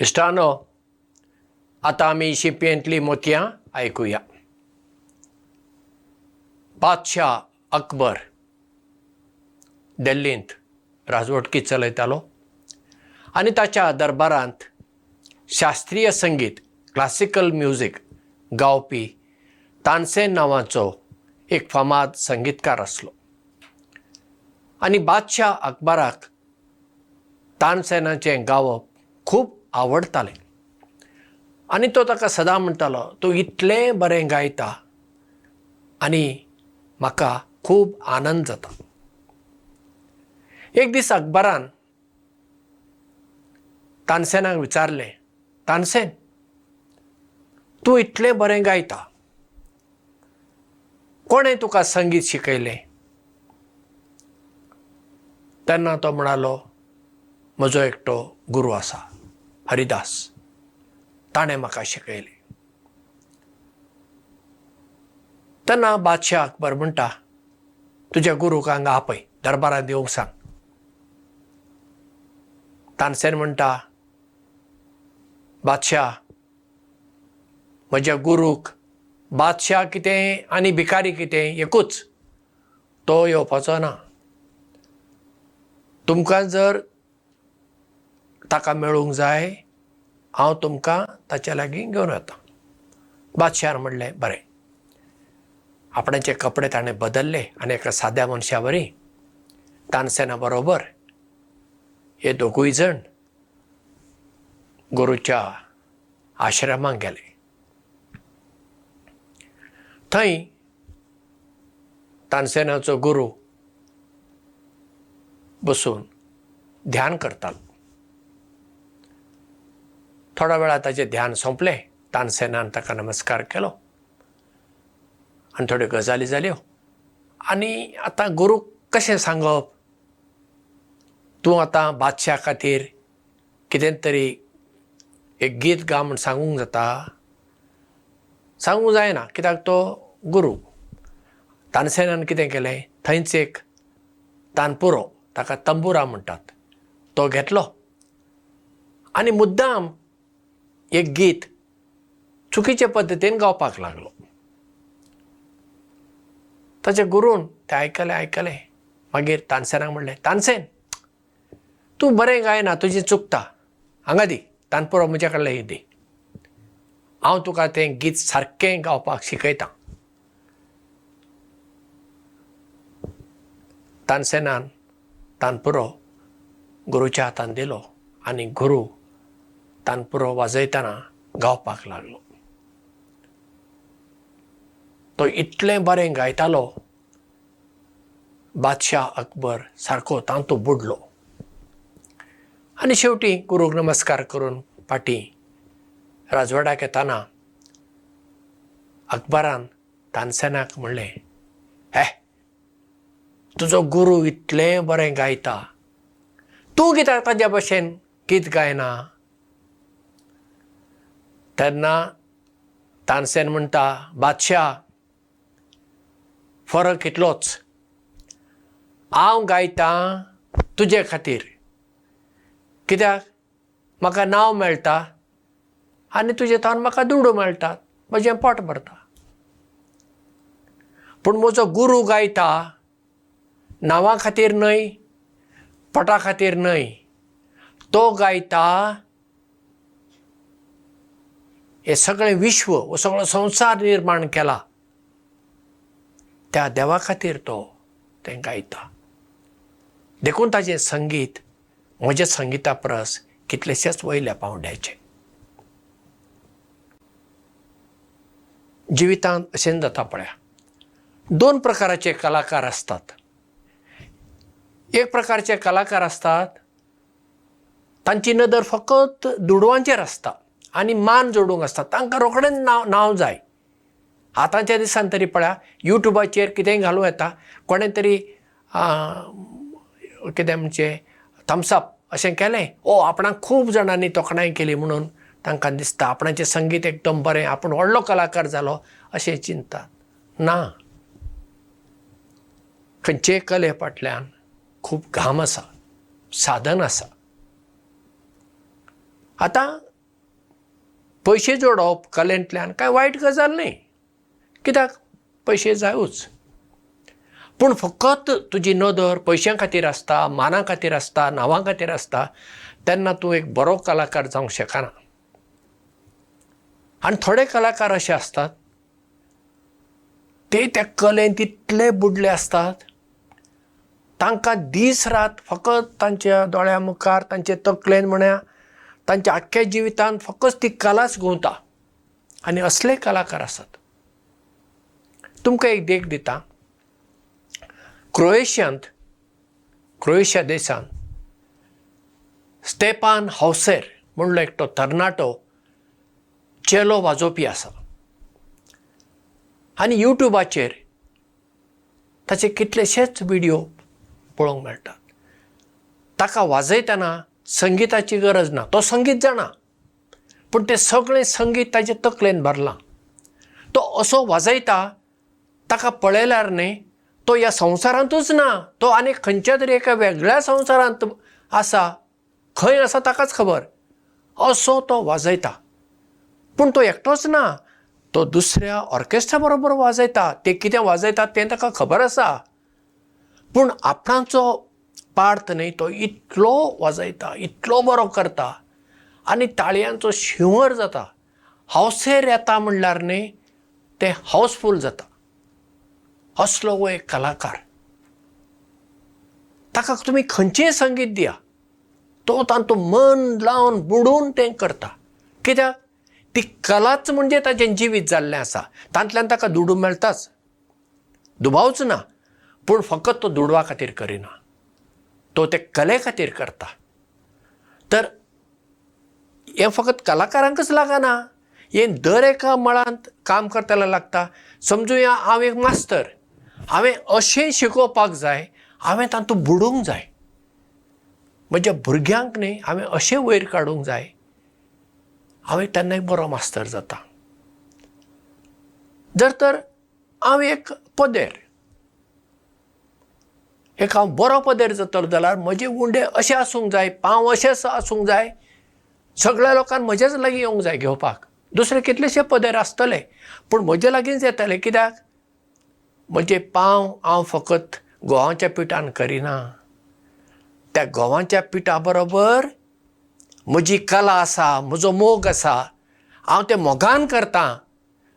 इष्टानो आता आमी शिंपयेंतलीं मोतयां आयकुया. बादशाह अकबर दिल्लींत राजवटकी चलयतालो आनी ताच्या दरबारांत शास्त्रीय संगीत क्लासिकल म्युजीक गावपी तानसेन नांवाचो एक फामाद संगीतकार आसलो. आनी बादशाह अकबराक तानसेनाचें गावप खूब आवडटालें आनी तो ताका सदां म्हणटालो तूं इतलें बरें गायता आनी म्हाका खूब आनंद जाता. एक दीस अकबरान तानसेनाक विचारलें तानसेन तूं इतलें बरें गायता. कोणें तुका संगीत शिकयलें? तेन्ना तो म्हणालो म्हजो एकटो गुरू आसा हरिदास ताणें म्हाका शिकयलें. तेन्ना बादशाह अकबर म्हणटा तुज्या गुरूक हांगा आपय दरबारांत येवंक सांग. तानसेन म्हणटा बादशाह म्हज्या गुरूक बादशाह कितें आनी भिकारी कितें एकूच तो येवपाचो ना. तुमकां जर ताका मेळूंक जाय हांव तुमकां ताचे लागीं घेवन वता बादशाहान म्हणलें बरें. आपणाचे कपडे ताणें बदल्ले आनी एका साद्या मनशा वरी तानसेना बरोबर हे दोगूय जण गुरूच्या आश्रमांत गेले. थंय तानसेनाचो गुरू बसून ध्यान करतालो थोड्या वेळा ताचें ध्यान सोंपलें तानसेनान ताका नमस्कार केलो. आनी थोड्यो गजाली जाल्यो. आनी आतां गुरूक कशें सांगप? तूं आतां बादशा खातीर कितें तरी एक गीत गा म्हूण सांगूंक जाता? सांगूंक जायना कित्याक तो गुरू. तानसेनान कितें केलें? थंयच एक तानपुरो ताका तंबुरा म्हणटात. तो घेतलो. आनी मुद्दाम एक गीत चुकीचे पद्दतीन गावपाक लागलो. ताचे गुरून तें आयकलें आयकलें. मागीर तानसेनाक म्हणलें तानसेन तूं बरें गायना तुजें चुकता हांगा दी तानपुरो म्हजे कडले दी. हांव तुका तें गीत सारकें गावपाक शिकयतां. तानसेनान तानपुरो गुरूच्या हातान दिलो आनी गुरू तानपुरो वाजयतना गावपाक लागलो। तो इतलें बरें गायतालो बादशाह अकबर सारको तांतू बुडलो। आनी शेवटी गुरूक नमस्कार करून फाटीं राजवाड्याक येताना अकबरान तानसेनाक म्हणलें हे तुजो गुरू इतलें बरें गायता तूं कित्याक ताज्या भशेन गीत गायना तेन्ना तानसेन म्हणटा बादशाह फरक इतलोच. हांव गायतां तुजे खातीर. कित्याक? म्हाका नांव मेळटा आनी तुजे थंय म्हाका दुडू मेळटात म्हजें पोट भरता. पूण म्हजो गुरू गायता नांवा खातीर न्हय पोटा खातीर न्हय. तो गायता हें सगळें विश्व हो सगळो संवसार निर्माण केला. त्या देवा खातीर तो तें गायता देखून ताचें संगीत म्हज्या संगिता परस कितलेशेच वयल्या पावंड्याचें. जिवितांत अशें जाता पळया दोन प्रकाराचे कलाकार आसतात एक प्रकारचे कलाकार आसतात तांची नदर फकत दुडवांचेर आसता आनी मान जोडूंक आसता. तांकां रोखडेंच नांव नांव जाय. आतांच्या दिसान तरी पळया युट्यूबाचेर कितेंय घालूं येता कोणें तरी कितें म्हणजे थम्सअप अशें केलें. ओ आपणाक खूब जाणांनी तोखणाय केली म्हणून तांकां दिसता. आपणाचें संगीत एकदम बरें आपूण व्हडलो कलाकार जालो अशें चिंततात ना. खंयचेय कले फाटल्यान खूब घाम आसा साधन आसा. आतां पयशे जोडप कलेंतल्यान कांय वायट गजाल न्ही. कित्याक? पयशे जायूच. पूण फकत तुजी नदर पयशां खातीर आसता माना खातीर आसता नांवां खातीर आसता तेन्ना तूं एक बरो कलाकार जावंक शकना. आनी थोडे कलाकार अशे आसतात ते त्या कलेन तितले बुडले आसतात तांकां दीस रात फकत तांच्या दोळ्या मुखार तांचे तकलेन म्हण्या तांच्या आख्ख्या जिवितांत फकत ती कलाच घुंवता आनी असले कलाकार आसात. तुमकां एक देख दिता. क्रोएशियांत क्रोएशिया देशांत स्टेपान हावसेर म्हणलो एकटो तरणाटो चेलो वाजोवपी आसा. आनी युट्यूबाचेर ताचे कितलेशेच व्हिडिओ पळोवंक मेळटात. ताका वाजयतना संगिताची गरज ना. तो संगीत जाणा. पूण तें सगळें संगीत ताचे तकलेन भरलां. तो असो वाजयता ताका पळयल्यार न्ही तो ह्या संवसारांतूच ना. तो आनी खंयच्या तरी एका वेगळ्या संवसारांत आसा खंय आसा ताकाच खबर. असो तो वाजयता. पूण तो एकटोच ना. तो दुसऱ्या ऑर्केस्ट्रा बरोबर वाजयता. ते कितें वाजयतात तें ताका खबर आसा. पूण आपणाचो पार्थ न्ही तो इतलो वाजयता इतलो बरो करता आनी ताळयांचो शिंवर जाता. हावसेर येता म्हणल्यार न्ही तें हावसफूल जाता. असलो हो एक कलाकार. ताका तुमी खंयचेंय संगीत दिया तो तातूंत मन लावन बुडून तें करता. कित्याक? ती कलाच म्हणजे ताचें जिवीत जाल्लें आसा. तांतल्यान ताका दुडू मेळटाच दुबावच ना पूण फकत तो दुडवा खातीर करिना तो ते कले खातीर करता. तर हें फकत कलाकारांकच लागना. हें दर एका मळांत काम करताना लागता. समजुया हांव एक मास्तर. हांवें अशें शिकोवपाक जाय हांवें तातूंत बुडूंक जाय. म्हज्या भुरग्यांक न्ही हांवें अशें वयर काडूंक जाय. हांवें तेन्ना एक बरो मास्तर जाता. जर तर हांव एक पदेर एक हांव बरो पदेर जातलो जाल्यार म्हजे उंडे अशे आसूंक जाय पांव अशेच आसूंक जाय सगळ्या लोकांक म्हजेच लागीं येवंक जाय घेवपाक. दुसरे कितलेशे पदेर आसतले पूण म्हजे लागींच येतले कित्याक? म्हजे पांव हांव फकत गोवाच्या पिठान करिना. त्या गोवाच्या पिठा बरोबर म्हजी कला आसा म्हजो मोग आसा हांव तें मोगान करतां.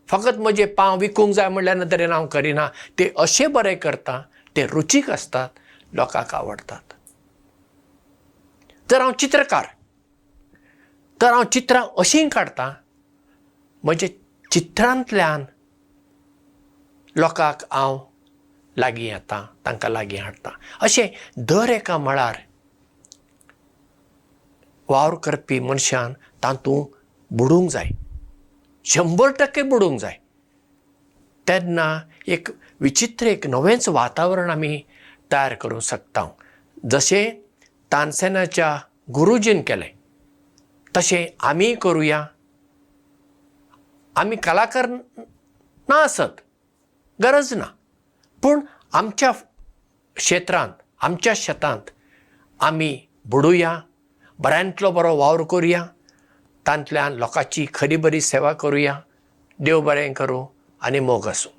फकत म्हजे पांव विकूंक जाय म्हणल्या नदरेन हांव करिना ते अशे बरें करता ते रुचीक आसतात लोकांक आवडटात तर हांव चित्रकार. तर हांव चित्रां अशीं काडटां म्हजे चित्रांतल्यान लोकांक हांव लागीं येता तांकां लागीं हाडटा. अशें दर एका मळार वावर करपी मनशान तातूंत बुडूंक जाय. शंबर टक्के बुडूंक जाय तेन्ना एक विचित्र एक नवेंच वातावरण आमी तयार करूंक शकता. जशें तानसेनाच्या गुरुजीन केलें तशें आमी करुया. आमी कलाकार ना आसत गरज ना. पूण आमच्या क्षेत्रांत आमच्या शेतांत आमी बुडुया बऱ्यांतलो बरो वावर करुया तांतल्यान लोकांची खरी बरी सेवा करुया देव बरें करूं आनी मोग आसूं